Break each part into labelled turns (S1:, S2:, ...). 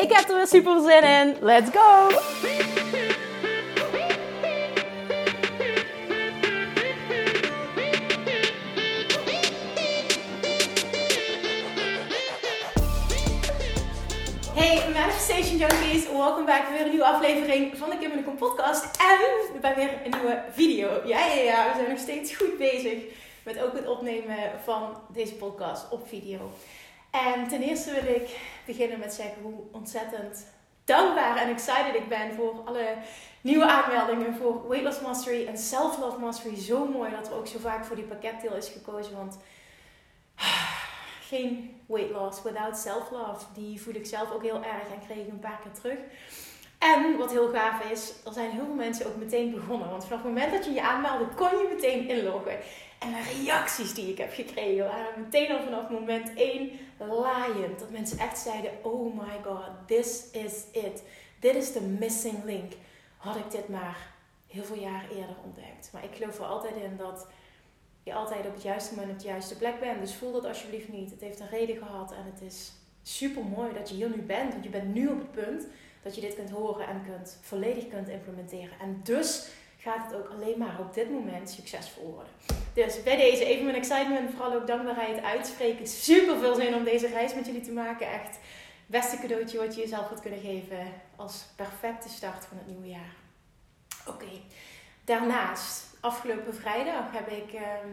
S1: Ik heb er weer super zin in. Let's go! Hey Manifestation Junkies, welkom bij weer een nieuwe aflevering van de Kim Kom podcast en bij weer een nieuwe video. Ja, ja, ja, we zijn nog steeds goed bezig met ook het opnemen van deze podcast op video. En ten eerste wil ik beginnen met zeggen hoe ontzettend dankbaar en excited ik ben voor alle nieuwe aanmeldingen voor Weight Loss Mastery en Self Love Mastery. Zo mooi dat er ook zo vaak voor die pakketdeel is gekozen, want geen weight loss without self-love. Die voel ik zelf ook heel erg en kreeg ik een paar keer terug. En wat heel gaaf is, er zijn heel veel mensen ook meteen begonnen. Want vanaf het moment dat je je aanmeldde, kon je meteen inloggen. En de reacties die ik heb gekregen waren meteen al vanaf moment 1 laaiend. Dat mensen echt zeiden, oh my god, this is it. Dit is de missing link. Had ik dit maar heel veel jaar eerder ontdekt. Maar ik geloof er altijd in dat je altijd op het juiste moment op de juiste plek bent. Dus voel dat alsjeblieft niet. Het heeft een reden gehad en het is super mooi dat je hier nu bent. Want je bent nu op het punt dat je dit kunt horen en kunt, volledig kunt implementeren. En dus gaat het ook alleen maar op dit moment succesvol worden. Dus bij deze even mijn excitement, vooral ook dankbaarheid uitspreken. Super veel zin om deze reis met jullie te maken. Echt beste cadeautje wat je jezelf gaat kunnen geven als perfecte start van het nieuwe jaar. Oké, daarnaast afgelopen vrijdag heb ik ehm,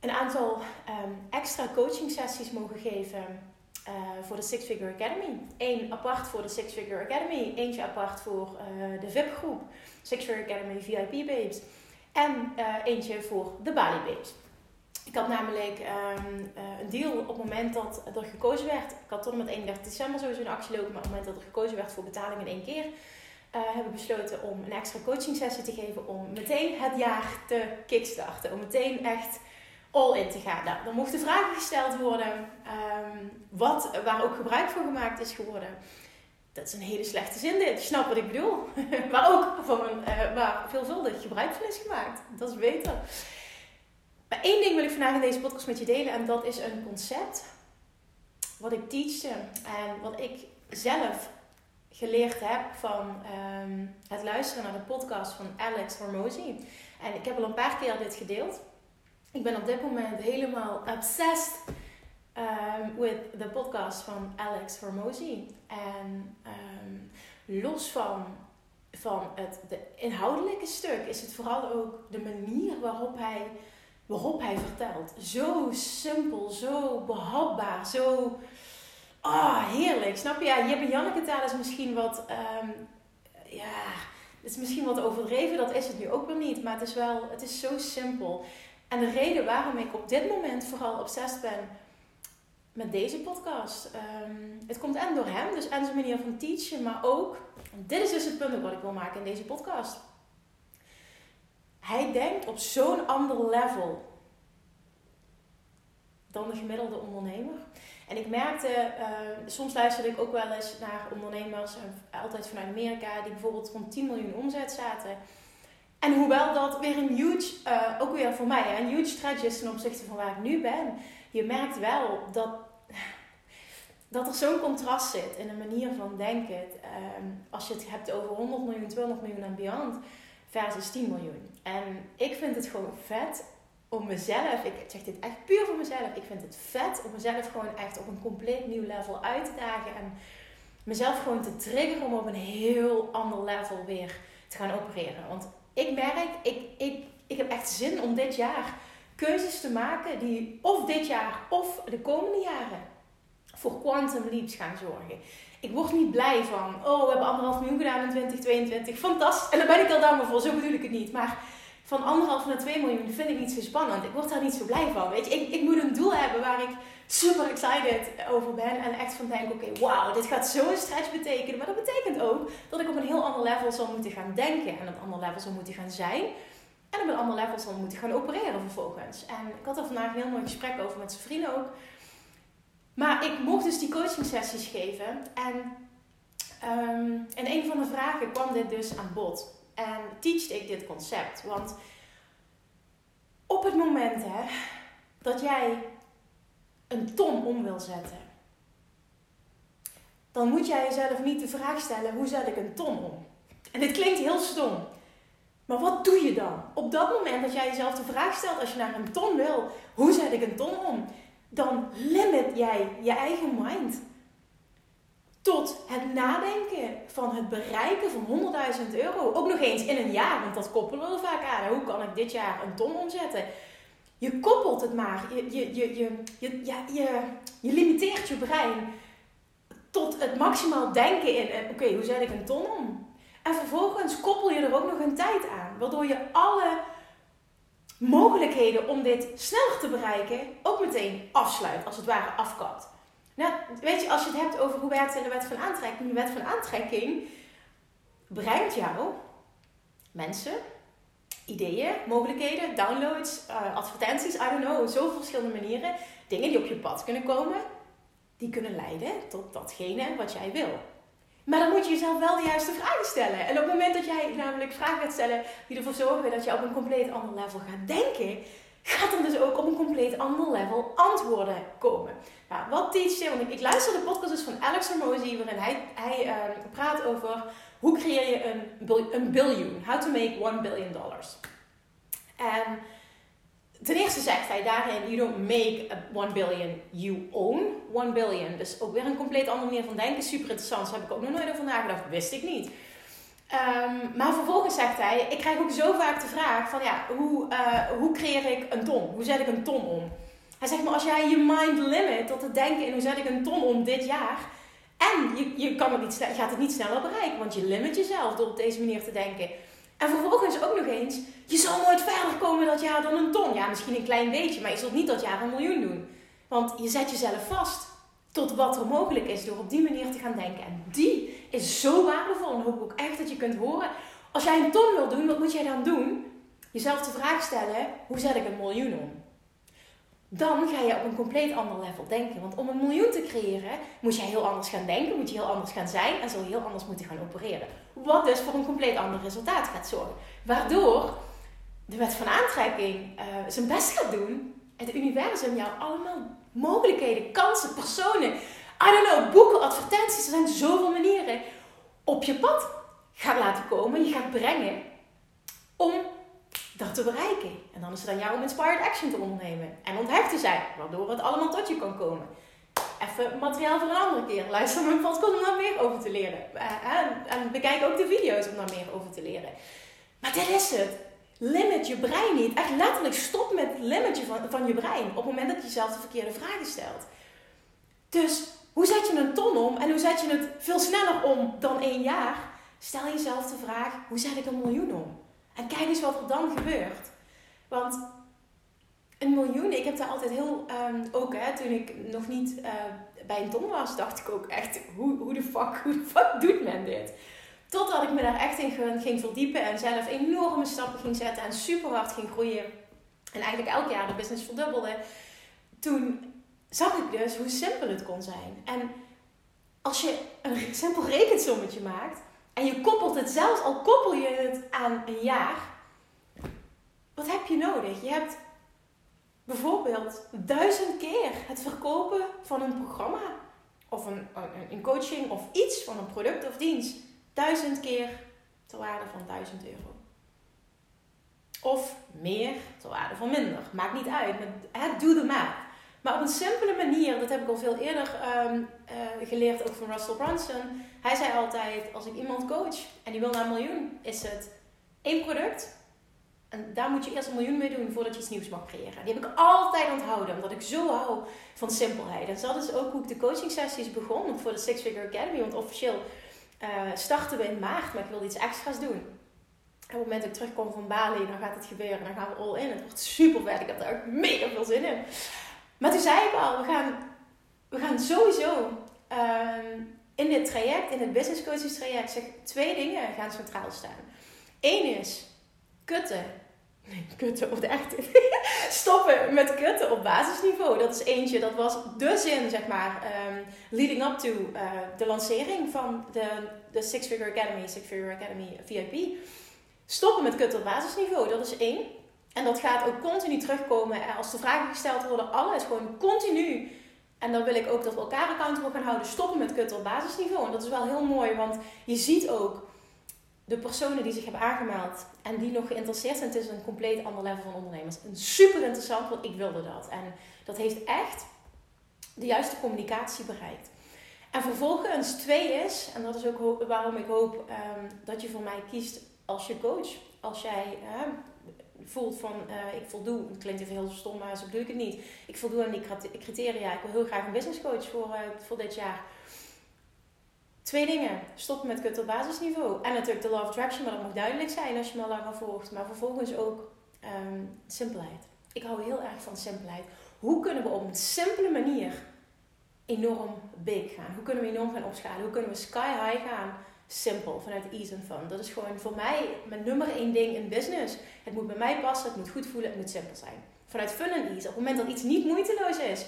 S1: een aantal um, extra coaching sessies mogen geven uh, voor de Six Figure Academy. Eén apart voor de Six Figure Academy, eentje apart voor uh, de VIP groep, Six Figure Academy VIP Babes. En uh, eentje voor de Bali Babes. Ik had namelijk um, een deal op het moment dat er gekozen werd. Ik had tot en met 31 december sowieso een actie lopen, maar op het moment dat er gekozen werd voor betaling in één keer, uh, hebben besloten om een extra coaching sessie te geven om meteen het jaar te kickstarten. Om meteen echt all in te gaan. Nou, dan mochten vragen gesteld worden, um, wat, waar ook gebruik van gemaakt is geworden. Dat is een hele slechte zin dit, je wat ik bedoel. waar ook van een, uh, waar veelvuldig gebruik van is gemaakt. Dat is beter. Maar één ding wil ik vandaag in deze podcast met je delen en dat is een concept wat ik teachte en wat ik zelf geleerd heb van um, het luisteren naar de podcast van Alex Hormozy. En ik heb al een paar keer dit gedeeld. Ik ben op dit moment helemaal obsessed um, with de podcast van Alex Hormozy. En um, los van, van het de inhoudelijke stuk is het vooral ook de manier waarop hij, waarop hij vertelt. Zo simpel, zo behapbaar, zo Ah, heerlijk. Snap je? Ja, en Janneke taal is misschien wat... Um, ja, het is misschien wat overdreven. Dat is het nu ook weer niet. Maar het is wel... Het is zo simpel. En de reden waarom ik op dit moment vooral obsessed ben met deze podcast. Um, het komt en door hem, dus en zijn manier van teachen, maar ook, dit is dus het punt wat ik wil maken in deze podcast. Hij denkt op zo'n ander level dan de gemiddelde ondernemer. En ik merkte, uh, soms luisterde ik ook wel eens naar ondernemers, altijd vanuit Amerika, die bijvoorbeeld rond 10 miljoen omzet zaten. En hoewel dat weer een huge, uh, ook weer voor mij, een huge stretch is ten opzichte van waar ik nu ben, je merkt wel dat, dat er zo'n contrast zit in de manier van denken. Uh, als je het hebt over 100 miljoen, 200 miljoen en beyond versus 10 miljoen. En ik vind het gewoon vet om mezelf, ik zeg dit echt puur voor mezelf, ik vind het vet om mezelf gewoon echt op een compleet nieuw level uit te dagen en mezelf gewoon te triggeren om op een heel ander level weer te gaan opereren. Want ik merk, ik, ik, ik heb echt zin om dit jaar keuzes te maken die of dit jaar of de komende jaren voor quantum leaps gaan zorgen. Ik word niet blij van, oh, we hebben anderhalf miljoen gedaan in 2022, fantastisch. En daar ben ik al dankbaar voor, zo bedoel ik het niet. Maar van anderhalf naar 2 miljoen vind ik niet zo spannend. Ik word daar niet zo blij van. Weet je, ik, ik moet een doel hebben waar ik super excited over ben. En echt van denk, oké, wauw, dit gaat zo'n stretch betekenen. Maar dat betekent ook dat ik op een heel ander level zal moeten gaan denken. En op een ander level zal moeten gaan zijn. En op een ander level zal moeten gaan opereren vervolgens. En ik had er vandaag een heel mooi gesprek over met zijn vrienden ook. Maar ik mocht dus die coaching sessies geven. En um, in een van de vragen kwam dit dus aan bod. En teachte ik dit concept. Want op het moment hè, dat jij een ton om wil zetten, dan moet jij jezelf niet de vraag stellen: hoe zet ik een ton om? En dit klinkt heel stom. Maar wat doe je dan? Op dat moment dat jij jezelf de vraag stelt als je naar een ton wil, hoe zet ik een ton om? Dan limit jij je eigen mind tot het nadenken van het bereiken van 100.000 euro. Ook nog eens in een jaar, want dat koppelen we vaak aan. Hoe kan ik dit jaar een ton omzetten? Je koppelt het maar. Je, je, je, je, je, ja, je, je limiteert je brein tot het maximaal denken in: eh, oké, hoe zet ik een ton om? En vervolgens koppel je er ook nog een tijd aan, waardoor je alle mogelijkheden om dit sneller te bereiken ook meteen afsluit, als het ware afkapt. Nou, weet je, als je het hebt over hoe werkt de wet van aantrekking, de wet van aantrekking brengt jou mensen, ideeën, mogelijkheden, downloads, uh, advertenties, I don't know, zoveel verschillende manieren, dingen die op je pad kunnen komen, die kunnen leiden tot datgene wat jij wil. Maar dan moet je jezelf wel de juiste vragen stellen. En op het moment dat jij namelijk vragen gaat stellen die ervoor zorgen dat je op een compleet ander level gaat denken, gaat er dus ook op een compleet ander level antwoorden komen. Nou, wat teach je? Want ik, luister de podcast dus van Alex Hormozy, waarin hij, hij uh, praat over hoe creëer je een, een biljoen. How to make one billion dollars. En ten eerste zegt hij daarin, you don't make one billion, you own one billion. Dus ook weer een compleet andere manier van denken. Super interessant, daar heb ik ook nog nooit over nagedacht. Wist ik niet. Um, maar vervolgens zegt hij, ik krijg ook zo vaak de vraag van ja, hoe, uh, hoe creëer ik een ton? Hoe zet ik een ton om? Hij zegt maar als jij je mind limit tot het denken in hoe zet ik een ton om dit jaar. En je, je, kan het niet, je gaat het niet sneller bereiken, want je limit jezelf door op deze manier te denken. En vervolgens ook nog eens, je zal nooit verder komen dat jaar dan een ton. Ja, misschien een klein beetje, maar je zult niet dat jaar een miljoen doen. Want je zet jezelf vast tot wat er mogelijk is door op die manier te gaan denken. En die is zo waardevol en hoop ik ook echt dat je kunt horen. Als jij een ton wil doen, wat moet jij dan doen? Jezelf de vraag stellen, hoe zet ik een miljoen om? Dan ga je op een compleet ander level denken. Want om een miljoen te creëren, moet je heel anders gaan denken, moet je heel anders gaan zijn en je heel anders moeten gaan opereren. Wat dus voor een compleet ander resultaat gaat zorgen. Waardoor de wet van aantrekking uh, zijn best gaat doen en het universum jou allemaal mogelijkheden, kansen, personen, I don't know, boeken, advertenties, er zijn zoveel manieren op je pad gaat laten komen, je gaat brengen om dat te bereiken. En dan is het aan jou om inspired action te ondernemen en onthecht te zijn, waardoor het allemaal tot je kan komen. Even materiaal voor een andere keer. Luister mijn podcast om daar meer over te leren. Eh, en bekijk ook de video's om daar meer over te leren. Maar dit is het. Limit je brein niet. Echt letterlijk stop met limit van, van je brein. Op het moment dat je jezelf de verkeerde vragen stelt. Dus hoe zet je een ton om en hoe zet je het veel sneller om dan één jaar? Stel jezelf de vraag: hoe zet ik een miljoen om? En kijk eens wat er dan gebeurt. Want een miljoen, ik heb daar altijd heel, um, ook hè, toen ik nog niet uh, bij een ton was, dacht ik ook echt: hoe, hoe de fuck, hoe fuck doet men dit? Totdat ik me daar echt in ging verdiepen en zelf enorme stappen ging zetten en super hard ging groeien. En eigenlijk elk jaar de business verdubbelde. Toen zag ik dus hoe simpel het kon zijn. En als je een simpel rekensommetje maakt en je koppelt het, zelfs al koppel je het aan een jaar, wat heb je nodig? Je hebt bijvoorbeeld duizend keer het verkopen van een programma of een, een coaching of iets van een product of dienst duizend keer ter waarde van 1000 euro. Of meer ter waarde van minder. Maakt niet uit. Doe de math. Maar op een simpele manier, dat heb ik al veel eerder um, uh, geleerd, ook van Russell Brunson. Hij zei altijd, als ik iemand coach en die wil naar een miljoen, is het één product. En daar moet je eerst een miljoen mee doen voordat je iets nieuws mag creëren. Die heb ik altijd onthouden, omdat ik zo hou van simpelheid. En dat is ook hoe ik de coaching sessies begon voor de Six Figure Academy. Want officieel uh, starten we in maart, maar ik wilde iets extra's doen. En op het moment dat ik terugkom van Bali, dan gaat het gebeuren. Dan gaan we all in. Het wordt super vet. Ik heb er ook mega veel zin in. Maar toen zei ik al, we gaan, we gaan sowieso ehm, in dit traject, in het business coaches traject, zeg, twee dingen gaan centraal staan. Eén is kutten. Nee, kutten of de echte. Stoppen met kutten op basisniveau. Dat is eentje, dat was de zin, zeg maar, um, leading up to uh, de lancering van de, de Six Figure Academy, Six Figure Academy VIP. Stoppen met kutten op basisniveau, dat is één. En dat gaat ook continu terugkomen. Als er vragen gesteld worden, alles gewoon continu. En dan wil ik ook dat we elkaar accountable gaan houden. Stoppen met kutten op basisniveau. En dat is wel heel mooi, want je ziet ook de personen die zich hebben aangemeld en die nog geïnteresseerd zijn, het is een compleet ander level van ondernemers. En super interessant, want ik wilde dat. En dat heeft echt de juiste communicatie bereikt. En vervolgens twee is, en dat is ook waarom ik hoop um, dat je voor mij kiest als je coach. Als jij uh, voelt van uh, ik voldoe, het klinkt even heel stom, maar zo bedoel ik het niet. Ik voldoe aan die criteria. Ik wil heel graag een business coach voor, uh, voor dit jaar. Twee dingen. Stoppen met kut op basisniveau. En natuurlijk de Law of Attraction, maar dat mag duidelijk zijn als je me al langer volgt. Maar vervolgens ook um, simpelheid. Ik hou heel erg van simpelheid. Hoe kunnen we op een simpele manier enorm big gaan? Hoe kunnen we enorm gaan opschalen? Hoe kunnen we sky high gaan? Simpel, vanuit ease and fun. Dat is gewoon voor mij mijn nummer één ding in business. Het moet bij mij passen, het moet goed voelen, het moet simpel zijn. Vanuit fun en ease. Op het moment dat iets niet moeiteloos is,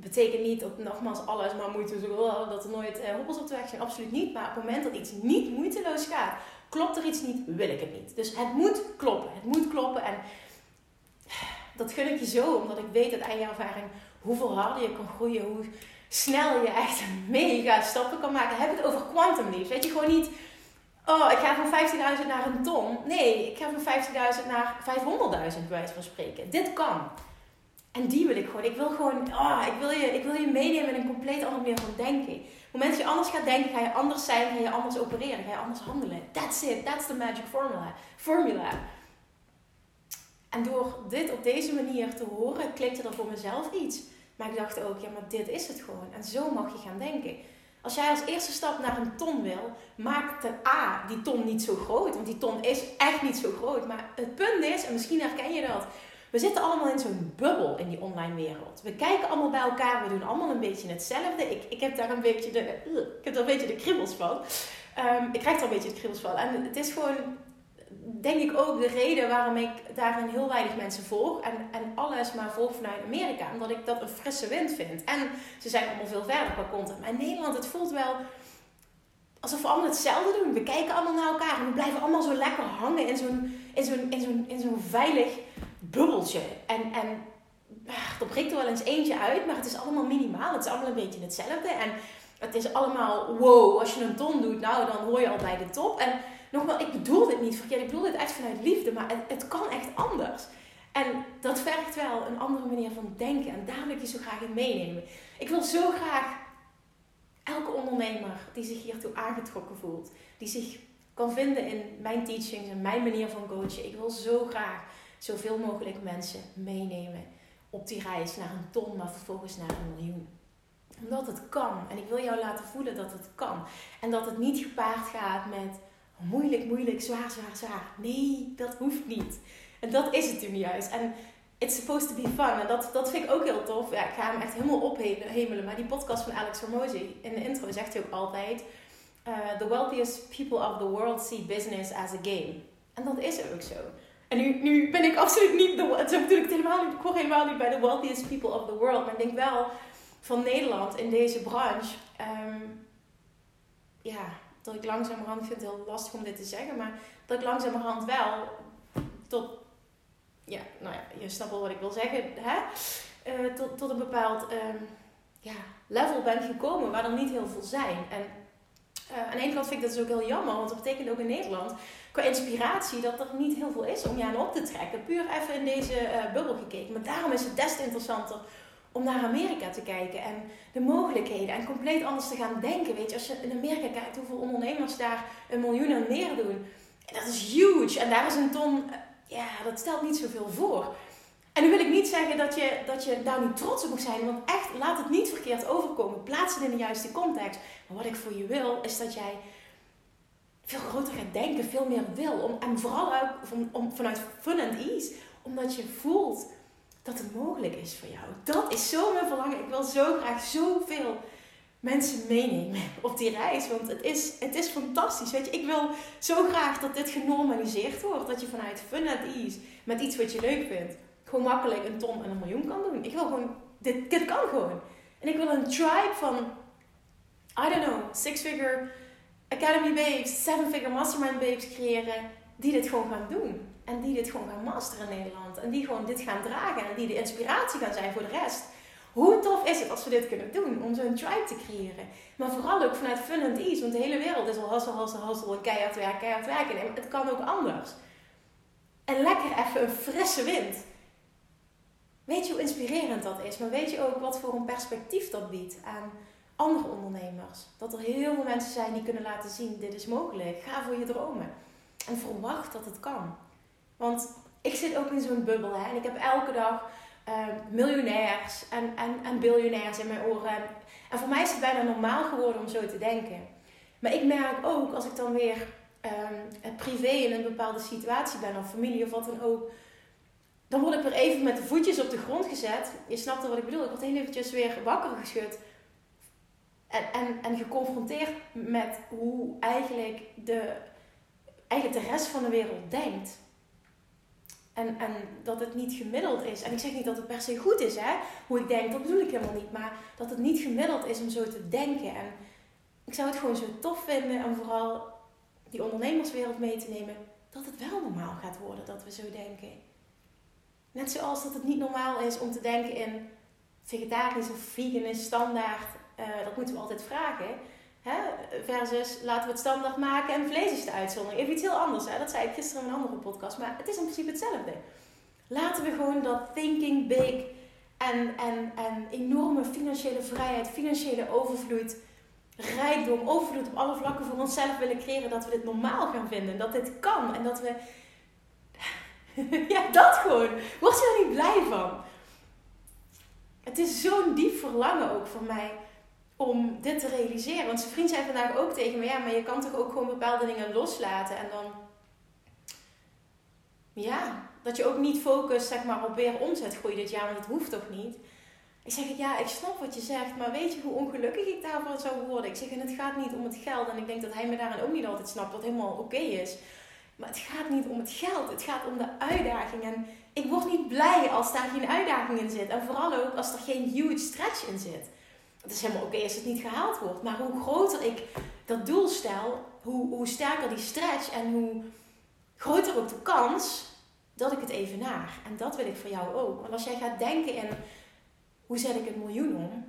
S1: betekent niet dat nogmaals alles maar moeite dat er nooit eh, op de weg zijn. Absoluut niet. Maar op het moment dat iets niet moeiteloos gaat, klopt er iets niet, wil ik het niet. Dus het moet kloppen. Het moet kloppen. En dat gun ik je zo, omdat ik weet uit eigen ervaring hoeveel harder je kan groeien, hoe snel je echt mega stappen kan maken. Heb het over quantum leaps. Weet je gewoon niet, oh, ik ga van 15.000 naar een ton. Nee, ik ga van 50.000 naar 500.000 bij wijze van spreken. Dit kan. En die wil ik gewoon. Ik wil gewoon, oh, ik wil je, ik wil je meenemen in een compleet andere manier van denken. Op het moment dat je anders gaat denken, ga je anders zijn, ga je anders opereren, ga je anders handelen. That's it. That's the magic formula. formula. En door dit op deze manier te horen, klikte er voor mezelf iets. Maar ik dacht ook, ja, maar dit is het gewoon. En zo mag je gaan denken. Als jij als eerste stap naar een ton wil, maak ten A die ton niet zo groot. Want die ton is echt niet zo groot. Maar het punt is, en misschien herken je dat, we zitten allemaal in zo'n bubbel in die online wereld. We kijken allemaal bij elkaar, we doen allemaal een beetje hetzelfde. Ik, ik heb daar een beetje de, ik heb daar een beetje de kribbels van. Ehm, ik krijg daar een beetje de kribbels van. En het is gewoon, denk ik ook, de reden waarom ik daarin heel weinig mensen volg. En, en alles maar volg vanuit Amerika. Omdat ik dat een frisse wind vind. En ze zijn allemaal veel verder qua content. Maar in Nederland, het voelt wel alsof we allemaal hetzelfde doen. We kijken allemaal naar elkaar en we blijven allemaal zo lekker hangen in zo'n, in zo'n, in in zo'n veilig bubbeltje. En, en ah, er breekt er wel eens eentje uit, maar het is allemaal minimaal. Het is allemaal een beetje hetzelfde. En het is allemaal wow, als je een ton doet, nou dan hoor je al bij de top. En nogmaals, ik bedoel dit niet verkeerd, ik bedoel dit echt vanuit liefde, maar het, het kan echt anders. En dat vergt wel een andere manier van denken. En daar wil ik je zo graag in meenemen. Ik wil zo graag elke ondernemer die zich hiertoe aangetrokken voelt, die zich kan vinden in mijn teachings en mijn manier van coachen. Ik wil zo graag zoveel mogelijk mensen meenemen op die reis naar een ton, maar vervolgens naar een miljoen. Omdat het kan. En ik wil jou laten voelen dat het kan. En dat het niet gepaard gaat met moeilijk, moeilijk, zwaar, zwaar, zwaar. Nee, dat hoeft niet. En dat is het toen juist. En it's supposed to be fun. En dat, dat vind ik ook heel tof. Ja, ik ga hem echt helemaal ophemelen. Maar die podcast van Alex Hormozy, in de intro zegt hij ook altijd... Uh, the wealthiest people of the world see business as a game. En dat is ook zo. En nu, nu ben ik absoluut niet, de, zo bedoel ik helemaal niet, ik helemaal niet bij de wealthiest people of the world. Maar ik denk wel van Nederland in deze branche. Um, ja, dat ik langzamerhand, ik vind het heel lastig om dit te zeggen, maar dat ik langzamerhand wel tot, ja, nou ja, je snapt wel wat ik wil zeggen, hè? Uh, tot, tot een bepaald um, ja, level ben gekomen waar er niet heel veel zijn. En uh, aan de ene kant vind ik dat dus ook heel jammer, want dat betekent ook in Nederland qua inspiratie dat er niet heel veel is om je aan op te trekken. Puur even in deze uh, bubbel gekeken. Maar daarom is het des te interessanter om naar Amerika te kijken en de mogelijkheden en compleet anders te gaan denken. Weet je, als je in Amerika kijkt hoeveel ondernemers daar een miljoen aan meer doen, dat is huge. En daar is een ton, uh, ja, dat stelt niet zoveel voor. En nu wil ik niet zeggen dat je, dat je daar niet trots op moet zijn, want echt, laat het niet verkeerd overkomen. Plaats het in de juiste context. Maar wat ik voor je wil, is dat jij veel groter gaat denken, veel meer wil. Om, en vooral ook om, vanuit fun and ease. Omdat je voelt dat het mogelijk is voor jou. Dat is zo mijn verlangen. Ik wil zo graag zoveel mensen meenemen op die reis. Want het is, het is fantastisch. Weet je, ik wil zo graag dat dit genormaliseerd wordt. Dat je vanuit fun and ease, met iets wat je leuk vindt, gewoon makkelijk een ton en een miljoen kan doen. Ik wil gewoon, dit, kan gewoon. En ik wil een tribe van, I don't know, six-figure Academy babes, seven-figure mastermind babes creëren. Die dit gewoon gaan doen. En die dit gewoon gaan masteren in Nederland. En die gewoon dit gaan dragen. En die de inspiratie gaan zijn voor de rest. Hoe tof is het als we dit kunnen doen om zo'n tribe te creëren? Maar vooral ook vanuit fun and ease, want de hele wereld is al hassel, hassel, hassel keihard werken, keihard werken. En het kan ook anders. En lekker even een frisse wind. Weet je hoe inspirerend dat is? Maar weet je ook wat voor een perspectief dat biedt aan andere ondernemers? Dat er heel veel mensen zijn die kunnen laten zien: dit is mogelijk. Ga voor je dromen. En verwacht dat het kan. Want ik zit ook in zo'n bubbel hè, en ik heb elke dag uh, miljonairs en, en, en biljonairs in mijn oren. En voor mij is het bijna normaal geworden om zo te denken. Maar ik merk ook als ik dan weer um, privé in een bepaalde situatie ben, of familie of wat dan ook. Dan word ik weer even met de voetjes op de grond gezet. Je snapt wat ik bedoel. Ik word heel eventjes weer wakker geschud. En, en, en geconfronteerd met hoe eigenlijk de, eigenlijk de rest van de wereld denkt. En, en dat het niet gemiddeld is. En ik zeg niet dat het per se goed is, hè, hoe ik denk, dat bedoel ik helemaal niet. Maar dat het niet gemiddeld is om zo te denken. En ik zou het gewoon zo tof vinden om vooral die ondernemerswereld mee te nemen. Dat het wel normaal gaat worden dat we zo denken. Net zoals dat het niet normaal is om te denken in vegetarisch of vegan standaard. Uh, dat moeten we altijd vragen. Hè? Versus laten we het standaard maken en vlees is de uitzondering. Even iets heel anders. Hè? Dat zei ik gisteren in een andere podcast. Maar het is in principe hetzelfde. Laten we gewoon dat thinking big en, en, en enorme financiële vrijheid, financiële overvloed, rijkdom, overvloed op alle vlakken voor onszelf willen creëren. Dat we dit normaal gaan vinden. Dat dit kan. En dat we... ja, dat gewoon. Word je er niet blij van? Het is zo'n diep verlangen ook voor mij om dit te realiseren. Want zijn vriend zei vandaag ook tegen me: ja, maar je kan toch ook gewoon bepaalde dingen loslaten en dan. Ja, dat je ook niet focust zeg maar, op weer omzetgroei dit jaar, want dat hoeft toch niet. Ik zeg, ja, ik snap wat je zegt, maar weet je hoe ongelukkig ik daarvan zou worden? Ik zeg, en het gaat niet om het geld. En ik denk dat hij me daarin ook niet altijd snapt, wat helemaal oké is. Maar het gaat niet om het geld, het gaat om de uitdaging. En ik word niet blij als daar geen uitdaging in zit. En vooral ook als er geen huge stretch in zit het is helemaal oké als het niet gehaald wordt. Maar hoe groter ik dat doel stel, hoe, hoe sterker die stretch en hoe groter ook de kans dat ik het even naar. En dat wil ik voor jou ook. Want als jij gaat denken in hoe zet ik een miljoen om,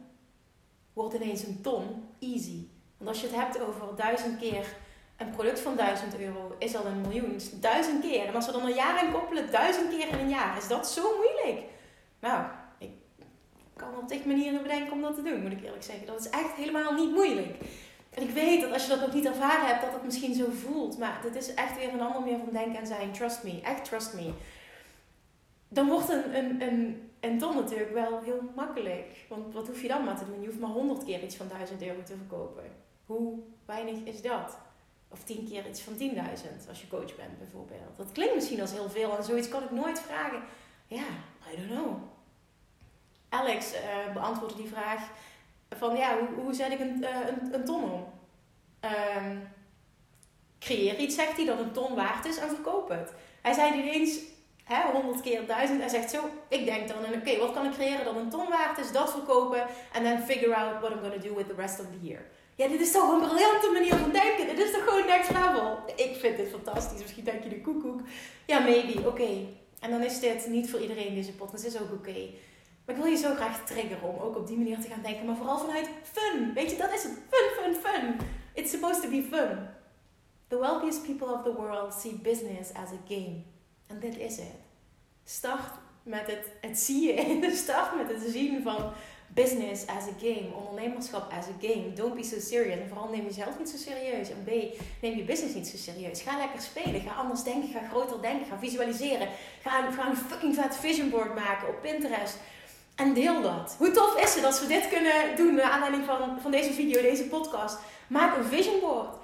S1: wordt ineens een ton easy. Want als je het hebt over duizend keer een product van 1000 euro, is al een miljoen. Duizend keer. En als we dan een jaar aan koppelen, duizend keer in een jaar, is dat zo moeilijk. Nou, kan op tig manieren bedenken om dat te doen, moet ik eerlijk zeggen. Dat is echt helemaal niet moeilijk. En ik weet dat als je dat nog niet ervaren hebt, dat het misschien zo voelt. Maar dit is echt weer een ander meer van denken en zijn. Trust me, echt trust me. Dan wordt een, een, een, een ton natuurlijk wel heel makkelijk. Want wat hoef je dan maar te doen? Je hoeft maar honderd keer iets van 1000 euro te verkopen. Hoe weinig is dat? Of tien keer iets van 10.000 als je coach bent bijvoorbeeld. Dat klinkt misschien als heel veel en zoiets kan ik nooit vragen. Ja, I don't know. Alex uh, beantwoordde die vraag van ja, hoe, hoe zet ik een, uh, een, een, ton om? Um, creëer iets, zegt hij, dat een ton waard is en verkoop het. Hij zei niet eens hè, 100 keer 1000. Hij zegt zo, ik denk dan, oké, wat kan ik creëren dat een ton waard is, dat verkopen en dan figure out what I'm going to do with the rest of the year. Ja, dit is toch een briljante manier van denken. Dit is toch gewoon next level. Ik vind dit fantastisch. Misschien denk je de koekoek. Ja, maybe. Oké. En dan is dit niet voor iedereen deze podcast. is ook oké. Maar ik wil je zo graag triggeren om ook op die manier te gaan denken. Maar vooral vanuit fun. Weet je, dat is het. Fun, fun, fun. It's supposed to be fun. The wealthiest people of the world see business as a game. En dit is het. Start met het, het zie je. Start met het zien van business as a game. Ondernemerschap as a game. Don't be so serious. En vooral neem jezelf niet zo serieus. En B, neem je business niet zo serieus. Ga lekker spelen. Ga anders denken. Ga groter denken. Ga visualiseren. Ga, een fucking vet vision board maken op Pinterest. En deel dat. Hoe tof is het als we dit kunnen doen naar aanleiding van, van deze video, deze podcast? Maak een vision board.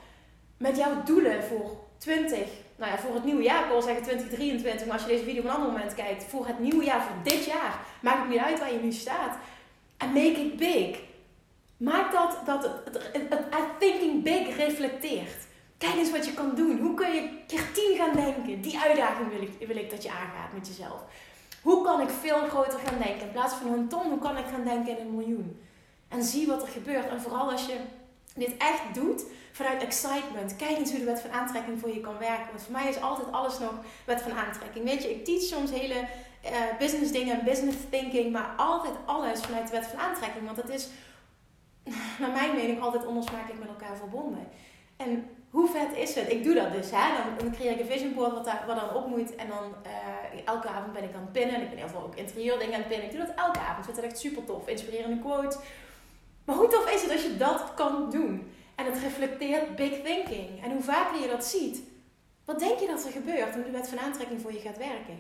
S1: met jouw doelen voor 20, nou ja, voor het nieuwe jaar, ik wil zeggen 2023, maar als je deze video op een ander moment kijkt, voor het nieuwe jaar, voor dit jaar, maakt het niet uit waar je nu staat. En make it big. Maak dat, dat het, het, het thinking big reflecteert. Kijk eens wat je kan doen. Hoe kun je keer 10 gaan denken? Die uitdaging wil ik, wil ik dat je aangaat met jezelf. Hoe kan ik veel groter gaan denken? In plaats van een ton, hoe kan ik gaan denken in een miljoen? En zie wat er gebeurt. En vooral als je dit echt doet vanuit excitement. Kijk eens hoe de wet van aantrekking voor je kan werken. Want voor mij is altijd alles nog wet van aantrekking. Weet je, ik teach soms hele uh, business dingen en business thinking. Maar altijd alles vanuit de wet van aantrekking. Want het is, naar mijn mening, altijd onlosmakelijk met elkaar verbonden. En hoe vet is het? Ik doe dat dus. Hè? Dan, dan creëer ik een vision board wat, daar, wat dan op moet. En dan uh, elke avond ben ik aan het pinnen. En ik ben heel veel ook dingen aan het pinnen. Ik doe dat elke avond. Ik vind het echt super tof. Inspirerende quotes. Maar hoe tof is het als je dat kan doen? En het reflecteert big thinking. En hoe vaker je dat ziet, wat denk je dat er gebeurt hoe de wet van aantrekking voor je gaat werken?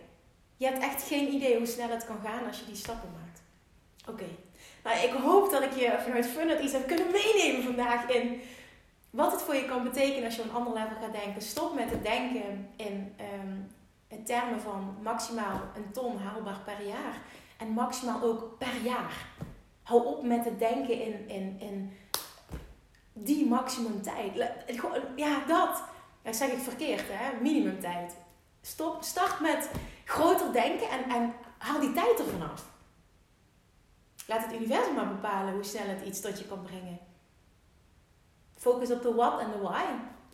S1: Je hebt echt geen idee hoe snel het kan gaan als je die stappen maakt. Oké. Nou, ik hoop dat ik je vanuit Funnet iets heb kunnen meenemen vandaag in wat het voor je kan betekenen als je op een ander level gaat denken. Stop met het denken in, in termen van maximaal een ton haalbaar per jaar. En maximaal ook per jaar. Hou op met het denken in, in, in die maximum tijd. Ja, dat. Dat zeg ik verkeerd, hè? Minimum tijd. Stop, start met groter denken en, en haal die tijd er vanaf. Laat het universum maar bepalen hoe snel het iets tot je kan brengen. Focus op de what en de why.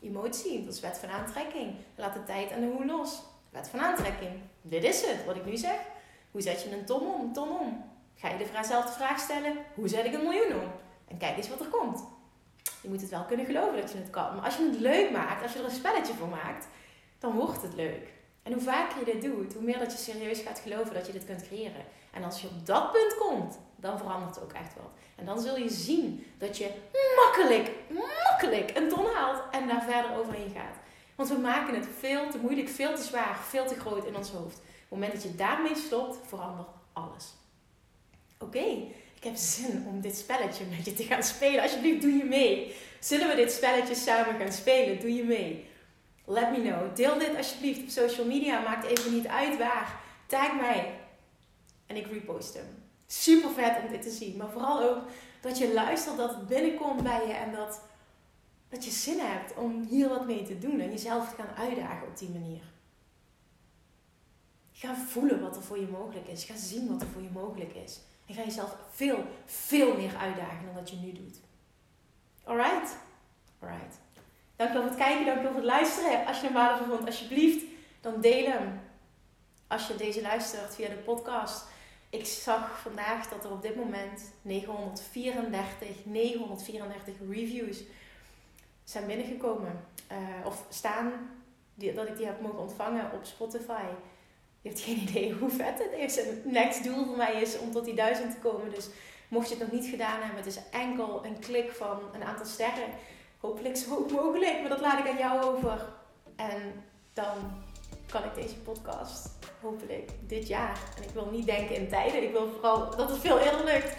S1: Emotie, dat is wet van aantrekking. Laat de tijd en de hoe los. Wet van aantrekking. Dit is het, wat ik nu zeg. Hoe zet je een ton om? Ton om. Ga je dezelfde vraag stellen, hoe zet ik een miljoen om? En kijk eens wat er komt. Je moet het wel kunnen geloven dat je het kan. Maar als je het leuk maakt, als je er een spelletje voor maakt, dan wordt het leuk. En hoe vaker je dit doet, hoe meer dat je serieus gaat geloven dat je dit kunt creëren. En als je op dat punt komt, dan verandert ook echt wat. En dan zul je zien dat je makkelijk, makkelijk een ton haalt en daar verder overheen gaat. Want we maken het veel te moeilijk, veel te zwaar, veel te groot in ons hoofd. Op het moment dat je daarmee stopt, verandert alles. Oké, ik heb zin om dit spelletje met je te gaan spelen. Alsjeblieft, doe je mee. Zullen we dit spelletje samen gaan spelen? Doe je mee? Let me know. Deel dit alsjeblieft op social media. Maakt even niet uit waar. Tag mij. En ik repost hem. Super vet om dit te zien. Maar vooral ook dat je luistert, dat het binnenkomt bij je. En dat, dat je zin hebt om hier wat mee te doen. En jezelf te gaan uitdagen op die manier. Ga voelen wat er voor je mogelijk is. Ga zien wat er voor je mogelijk is. En ga jezelf veel, veel meer uitdagen dan dat je nu doet. Alright? Alright. Dankjewel voor het kijken, dankjewel voor het luisteren. Als je hem waardevol vond, alsjeblieft, dan deel hem. Als je deze luistert via de podcast. Ik zag vandaag dat er op dit moment 934, 934 reviews zijn binnengekomen. Uh, of staan, die, dat ik die heb mogen ontvangen op Spotify. Je hebt geen idee hoe vet het is. Het next doel voor mij is om tot die duizend te komen. Dus mocht je het nog niet gedaan hebben, het is enkel een klik van een aantal sterren. Hopelijk zo hoog mogelijk, maar dat laat ik aan jou over. En dan kan ik deze podcast hopelijk dit jaar. En ik wil niet denken in tijden. Ik wil vooral dat het veel eerder lukt.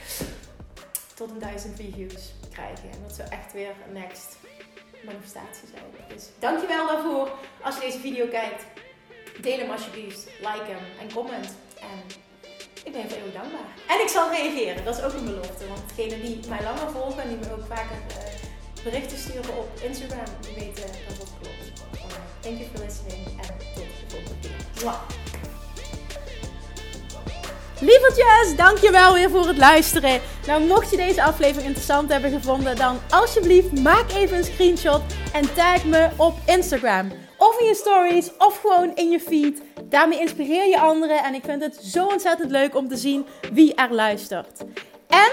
S1: Tot een duizend reviews krijgen. En dat zou echt weer een next manifestatie zijn. Dus dankjewel daarvoor als je deze video kijkt. Deel hem alsjeblieft, like hem en comment. En ik ben voor eeuwig dankbaar. En ik zal reageren, dat is ook een belofte. Want degenen die mij langer volgen en die me ook vaker uh, berichten sturen op Instagram, weten dat dat klopt. Thank you for listening en tot de volgende keer. Mwah. Lievertjes, dankjewel weer voor het luisteren. Nou, mocht je deze aflevering interessant hebben gevonden, dan alsjeblieft maak even een screenshot en tag me op Instagram. Of in je stories, of gewoon in je feed. Daarmee inspireer je anderen en ik vind het zo ontzettend leuk om te zien wie er luistert. En